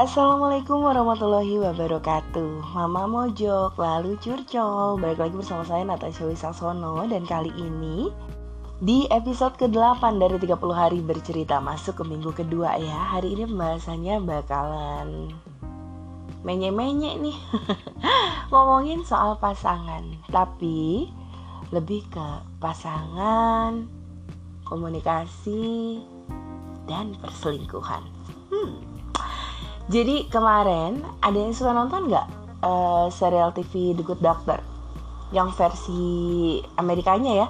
Assalamualaikum warahmatullahi wabarakatuh. Mama Mojok, lalu curcol. Balik lagi bersama saya Natasha Wisaksono Dan kali ini di episode ke-8 dari 30 hari bercerita Masuk ke minggu kedua ya Hari ini pembahasannya bakalan Menye-menye nih. Ngomongin soal pasangan Tapi lebih ke pasangan Komunikasi Dan perselingkuhan. Hmm jadi kemarin ada yang suka nonton nggak uh, serial TV The Good Doctor yang versi Amerikanya ya?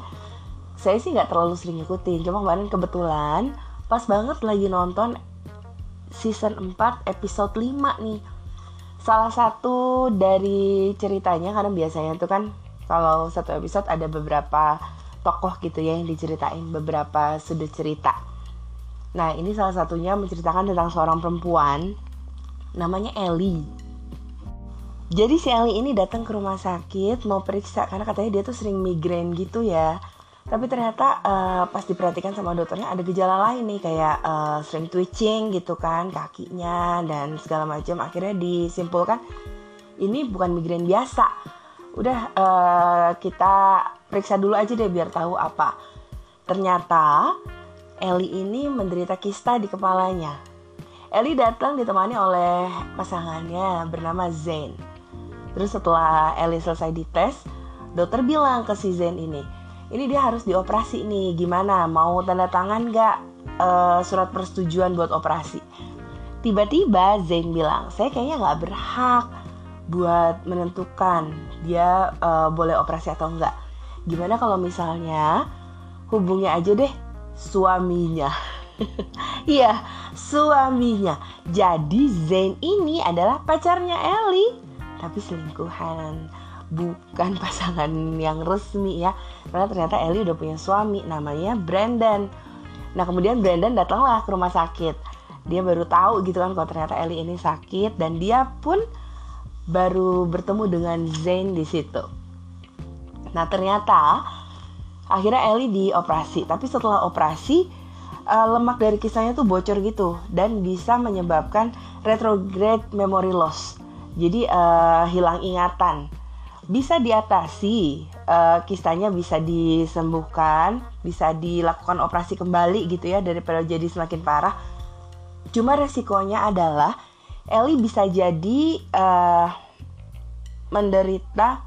Saya sih nggak terlalu sering ngikutin, cuma kemarin kebetulan pas banget lagi nonton season 4 episode 5 nih. Salah satu dari ceritanya karena biasanya tuh kan kalau satu episode ada beberapa tokoh gitu ya yang diceritain beberapa sudut cerita. Nah, ini salah satunya menceritakan tentang seorang perempuan namanya Ellie. Jadi si Ellie ini datang ke rumah sakit mau periksa karena katanya dia tuh sering migrain gitu ya. Tapi ternyata uh, pas diperhatikan sama dokternya ada gejala lain nih kayak uh, sering twitching gitu kan kakinya dan segala macam. Akhirnya disimpulkan ini bukan migrain biasa. Udah uh, kita periksa dulu aja deh biar tahu apa. Ternyata Ellie ini menderita kista di kepalanya. Ellie datang ditemani oleh pasangannya bernama Zain. Terus setelah Ellie selesai dites, dokter bilang ke si Zain ini, ini dia harus dioperasi nih, gimana? Mau tanda tangan gak uh, surat persetujuan buat operasi? Tiba-tiba Zain bilang, saya kayaknya gak berhak buat menentukan dia uh, boleh operasi atau enggak. Gimana kalau misalnya hubungi aja deh suaminya. Iya, suaminya. Jadi Zain ini adalah pacarnya Ellie, tapi selingkuhan. Bukan pasangan yang resmi ya. Karena ternyata Ellie udah punya suami namanya Brandon. Nah, kemudian Brandon datanglah ke rumah sakit. Dia baru tahu gitu kan kalau ternyata Ellie ini sakit dan dia pun baru bertemu dengan Zain di situ. Nah, ternyata akhirnya Ellie dioperasi. Tapi setelah operasi, uh, lemak dari kisahnya tuh bocor gitu dan bisa menyebabkan retrograde memory loss. Jadi uh, hilang ingatan. Bisa diatasi, uh, kistanya bisa disembuhkan, bisa dilakukan operasi kembali gitu ya daripada jadi semakin parah. Cuma resikonya adalah Ellie bisa jadi uh, menderita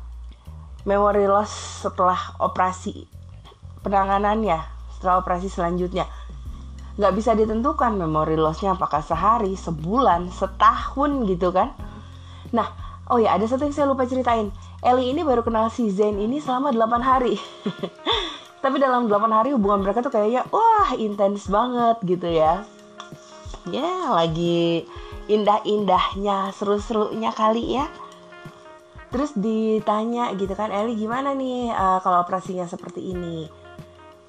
memory loss setelah operasi penanganannya, setelah operasi selanjutnya nggak bisa ditentukan memory lossnya apakah sehari, sebulan, setahun gitu kan. Nah, oh ya ada satu yang saya lupa ceritain. Ellie ini baru kenal si Zain ini selama 8 hari. Tapi dalam 8 hari hubungan mereka tuh kayaknya wah intens banget gitu ya. Ya, yeah, lagi indah-indahnya, seru-serunya kali ya. Terus ditanya gitu kan, Ellie gimana nih uh, kalau operasinya seperti ini?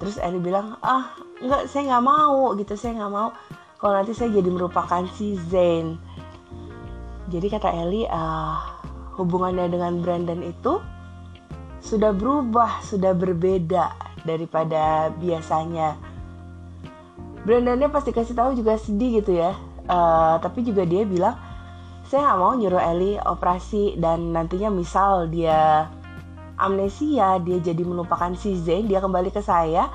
Terus Ellie bilang, ah nggak saya nggak mau gitu. Saya nggak mau kalau nanti saya jadi merupakan si Zain jadi kata Ellie uh, hubungannya dengan Brandon itu sudah berubah sudah berbeda daripada biasanya. Brandonnya pasti kasih tahu juga sedih gitu ya. Uh, tapi juga dia bilang saya nggak mau nyuruh Ellie operasi dan nantinya misal dia amnesia dia jadi melupakan si Zain dia kembali ke saya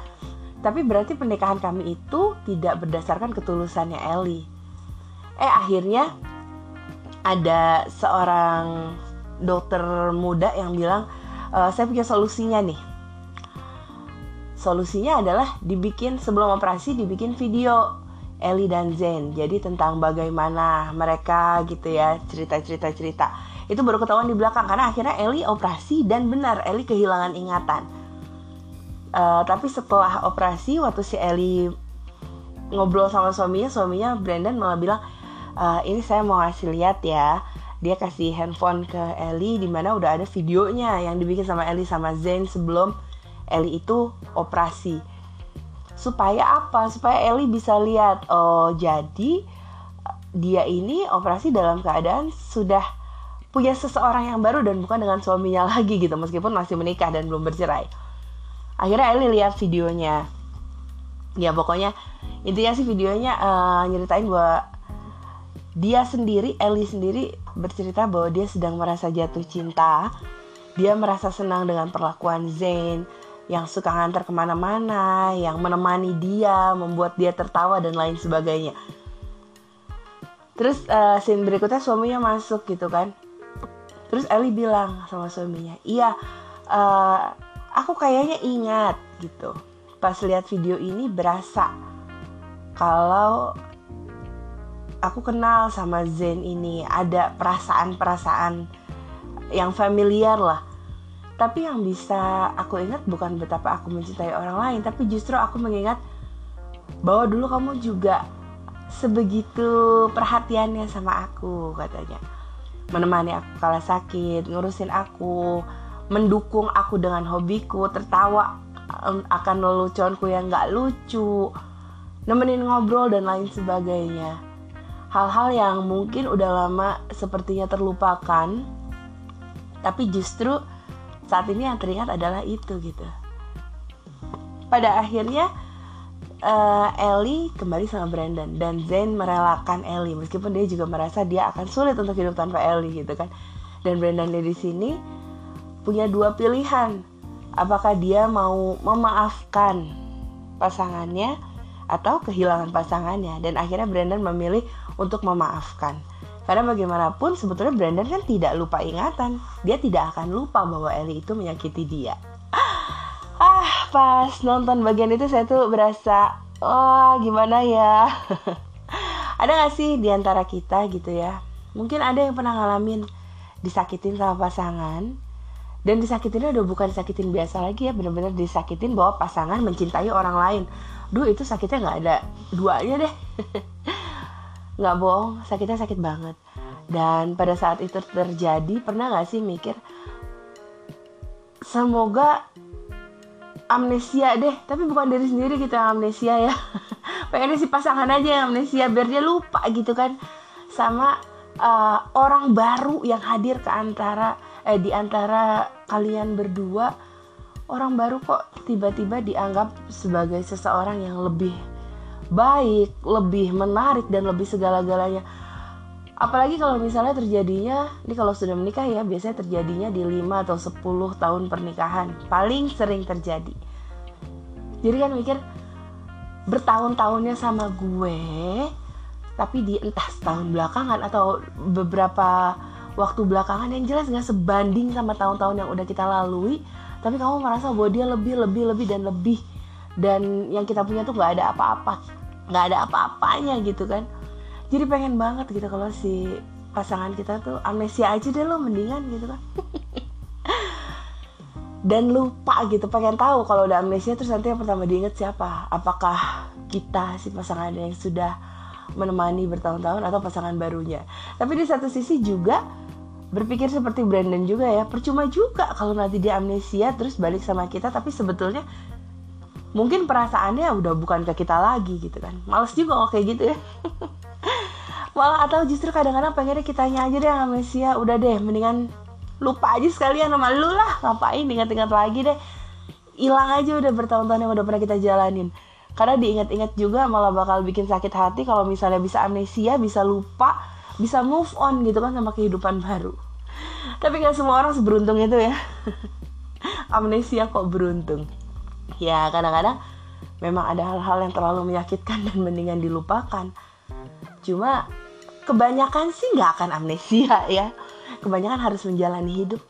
tapi berarti pernikahan kami itu tidak berdasarkan ketulusannya Ellie. Eh akhirnya ada seorang dokter muda yang bilang, e, saya punya solusinya nih. Solusinya adalah dibikin sebelum operasi dibikin video Ellie dan Zen. Jadi tentang bagaimana mereka gitu ya cerita-cerita cerita. Itu baru ketahuan di belakang karena akhirnya Ellie operasi dan benar Ellie kehilangan ingatan Uh, tapi setelah operasi waktu si Ellie ngobrol sama suaminya, suaminya Brandon malah bilang uh, ini saya mau ngasih lihat ya. Dia kasih handphone ke Ellie di mana udah ada videonya yang dibikin sama Ellie sama Zayn sebelum Ellie itu operasi. Supaya apa? Supaya Ellie bisa lihat oh jadi dia ini operasi dalam keadaan sudah punya seseorang yang baru dan bukan dengan suaminya lagi gitu meskipun masih menikah dan belum bercerai akhirnya Eli lihat videonya ya pokoknya intinya sih videonya uh, nyeritain bahwa dia sendiri Ellie sendiri bercerita bahwa dia sedang merasa jatuh cinta dia merasa senang dengan perlakuan Zain yang suka ngantar ke mana-mana, yang menemani dia, membuat dia tertawa dan lain sebagainya. Terus uh, scene berikutnya suaminya masuk gitu kan. Terus Ellie bilang sama suaminya, iya, uh, aku kayaknya ingat gitu. Pas lihat video ini berasa kalau aku kenal sama Zen ini ada perasaan-perasaan yang familiar lah tapi yang bisa aku ingat bukan betapa aku mencintai orang lain, tapi justru aku mengingat bahwa dulu kamu juga sebegitu perhatiannya sama aku katanya. Menemani aku kala sakit, ngurusin aku, mendukung aku dengan hobiku, tertawa akan leluconku yang gak lucu, nemenin ngobrol dan lain sebagainya. Hal-hal yang mungkin udah lama sepertinya terlupakan, tapi justru saat ini yang teringat adalah itu gitu pada akhirnya uh, Ellie kembali sama Brandon dan Zayn merelakan Ellie meskipun dia juga merasa dia akan sulit untuk hidup tanpa Ellie gitu kan dan Brandon di sini punya dua pilihan apakah dia mau memaafkan pasangannya atau kehilangan pasangannya dan akhirnya Brandon memilih untuk memaafkan karena bagaimanapun sebetulnya Brandon kan tidak lupa ingatan. Dia tidak akan lupa bahwa Ellie itu menyakiti dia. Pas nonton bagian itu saya tuh berasa, oh gimana ya. ada gak sih di antara kita gitu ya? Mungkin ada yang pernah ngalamin disakitin sama pasangan. Dan disakitinnya udah bukan sakitin biasa lagi ya, bener-bener disakitin bahwa pasangan mencintai orang lain. Duh itu sakitnya gak ada duanya deh. nggak bohong sakitnya sakit banget dan pada saat itu terjadi pernah nggak sih mikir semoga amnesia deh. Tapi bukan diri sendiri kita yang amnesia ya. Pengennya si pasangan aja yang amnesia biar dia lupa gitu kan. Sama uh, orang baru yang hadir ke antara eh di antara kalian berdua. Orang baru kok tiba-tiba dianggap sebagai seseorang yang lebih baik, lebih menarik dan lebih segala-galanya. Apalagi kalau misalnya terjadinya, ini kalau sudah menikah ya biasanya terjadinya di 5 atau 10 tahun pernikahan. Paling sering terjadi. Jadi kan mikir bertahun-tahunnya sama gue, tapi di entah setahun belakangan atau beberapa waktu belakangan yang jelas nggak sebanding sama tahun-tahun yang udah kita lalui, tapi kamu merasa bahwa dia lebih, lebih, lebih dan lebih dan yang kita punya tuh nggak ada apa-apa nggak ada apa-apanya gitu kan jadi pengen banget gitu kalau si pasangan kita tuh amnesia aja deh lo mendingan gitu kan. Dan lupa gitu pengen tahu kalau udah amnesia terus nanti yang pertama diinget siapa? Apakah kita si pasangan yang sudah menemani bertahun-tahun atau pasangan barunya? Tapi di satu sisi juga berpikir seperti Brandon juga ya percuma juga kalau nanti dia amnesia terus balik sama kita tapi sebetulnya mungkin perasaannya udah bukan ke kita lagi gitu kan. Males juga kayak gitu ya malah atau justru kadang-kadang pengennya kitanya aja deh amnesia udah deh mendingan lupa aja sekalian sama lu lah. Ngapain ingat-ingat lagi deh. Hilang aja udah bertahun-tahun yang udah pernah kita jalanin. Karena diingat-ingat juga malah bakal bikin sakit hati kalau misalnya bisa amnesia bisa lupa bisa move on gitu kan sama kehidupan baru. Tapi nggak semua orang seberuntung itu ya. Amnesia kok beruntung. Ya kadang-kadang memang ada hal-hal yang terlalu menyakitkan dan mendingan dilupakan cuma kebanyakan sih nggak akan amnesia ya. Kebanyakan harus menjalani hidup.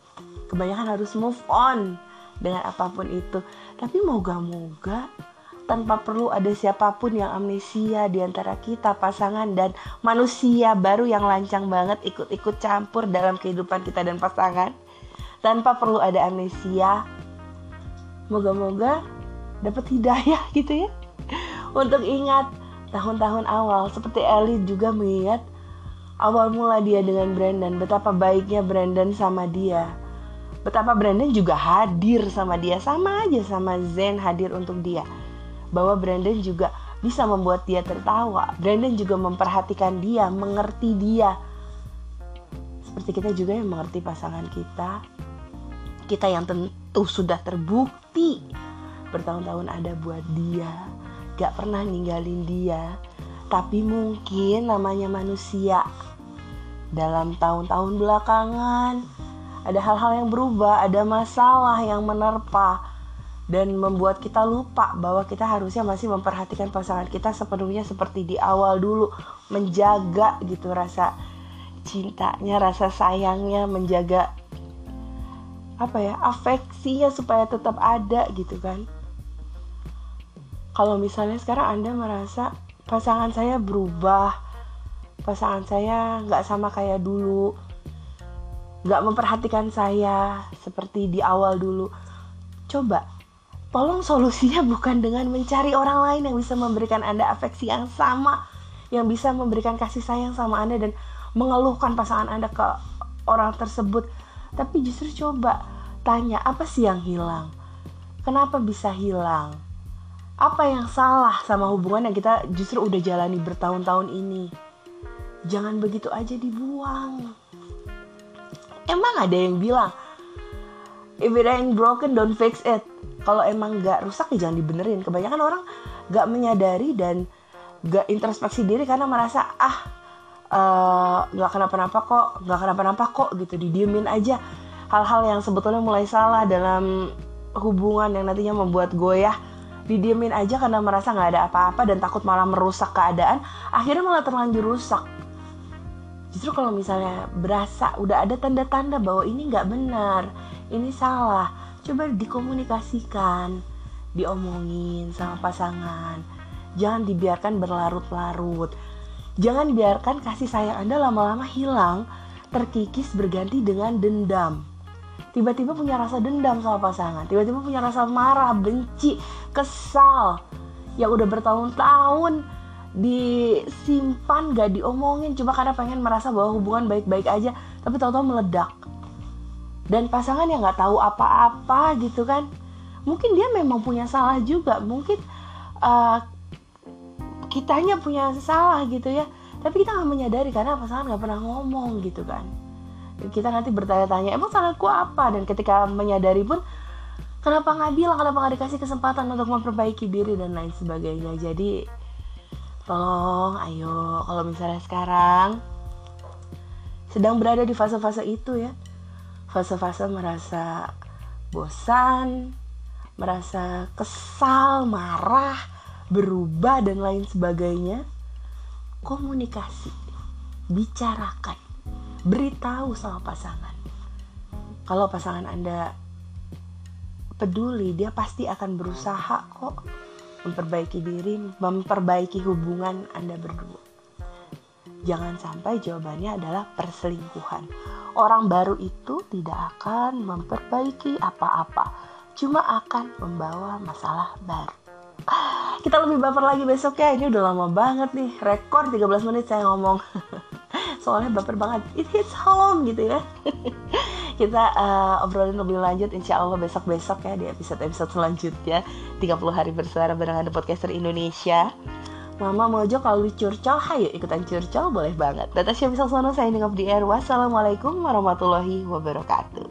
Kebanyakan harus move on dengan apa pun itu. Tapi moga-moga tanpa perlu ada siapa pun yang amnesia di antara kita pasangan dan manusia baru yang lancang banget ikut-ikut campur dalam kehidupan kita dan pasangan. Tanpa perlu ada amnesia moga-moga dapat hidayah gitu ya. Untuk ingat tahun-tahun awal. Seperti Ellie juga mengingat awal mula dia dengan Brandon. Betapa baiknya Brandon sama dia. Betapa Brandon juga hadir sama dia. Sama aja sama Zen hadir untuk dia. Bahwa Brandon juga bisa membuat dia tertawa. Brandon juga memperhatikan dia mengerti dia. Seperti kita juga yang mengerti pasangan kita. Kita yang tentu sudah terbukti. Bertahun-tahun ada buat dia gak pernah ninggalin dia. Tapi mungkin namanya manusia dalam tahun-tahun belakangan. Ada hal-hal yang berubah, ada masalah yang menerpa dan membuat kita lupa bahwa kita harusnya masih memperhatikan pasangan kita sepenuhnya seperti di awal dulu, menjaga gitu rasa cintanya, rasa sayangnya, menjaga apa ya, afeksinya supaya tetap ada gitu kan. Kalau misalnya sekarang Anda merasa pasangan saya berubah, pasangan saya nggak sama kayak dulu, nggak memperhatikan saya seperti di awal dulu. Coba tolong solusinya bukan dengan mencari orang lain yang bisa memberikan Anda afeksi yang sama, yang bisa memberikan kasih sayang sama Anda dan mengeluhkan pasangan Anda ke orang tersebut. Tapi justru coba tanya apa sih yang hilang? Kenapa bisa hilang? Apa yang salah sama hubungan yang kita justru udah jalani bertahun-tahun ini? Jangan begitu aja dibuang. Emang ada yang bilang, if it ain't broken, don't fix it kalau emang nggak rusak ya jangan dibenerin kebanyakan orang nggak menyadari dan nggak introspeksi diri karena merasa ah eh, nggak uh, kenapa-napa kok nggak kenapa-napa kok gitu didiemin aja hal-hal yang sebetulnya mulai salah dalam hubungan yang nantinya membuat goyah didiemin aja karena merasa nggak ada apa-apa dan takut malah merusak keadaan akhirnya malah terlanjur rusak. Justru kalau misalnya berasa udah ada tanda-tanda bahwa ini nggak benar ini salah coba dikomunikasikan diomongin sama pasangan. Jangan dibiarkan berlarut-larut. Jangan biarkan kasih sayang anda lama-lama hilang terkikis berganti dengan dendam tiba-tiba punya rasa dendam sama pasangan. Tiba-tiba punya rasa marah benci kesal. Yang udah bertahun-tahun disimpan gak diomongin. Cuma karena pengen merasa bahwa hubungan baik-baik aja tapi tahu-tahu meledak. Dan pasangan yang nggak tahu apa-apa gitu kan. Mungkin dia memang punya salah juga. Mungkin uh, kitanya punya salah gitu ya. Tapi kita nggak menyadari karena pasangan nggak pernah ngomong gitu kan kita nanti bertanya-tanya emang salahku apa? Dan ketika menyadari pun kenapa nggak bilang? Kenapa nggak dikasih kesempatan untuk memperbaiki diri? Dan lain sebagainya. Jadi tolong ayo. Kalau misalnya sekarang sedang berada di fase-fase itu ya fase-fase merasa bosan, merasa kesal, marah, berubah dan lain sebagainya. Komunikasi, bicarakan, beritahu sama pasangan. Kalau pasangan Anda peduli, dia pasti akan berusaha kok memperbaiki diri, memperbaiki hubungan Anda berdua. Jangan sampai jawabannya adalah perselingkuhan orang baru itu tidak akan memperbaiki apa-apa, cuma akan membawa masalah baru. Kita lebih baper lagi besok ya, ini udah lama banget nih, rekor 13 menit saya ngomong. Soalnya baper banget, it hits home gitu ya. Kita uh, obrolin lebih lanjut insya Allah besok-besok ya di episode-episode selanjutnya 30 hari bersuara bareng ada podcaster Indonesia Mama Mojo kalau curcol, hayo ikutan curcol boleh banget. Data Syah Sono saya dengan di air. Wassalamualaikum warahmatullahi wabarakatuh.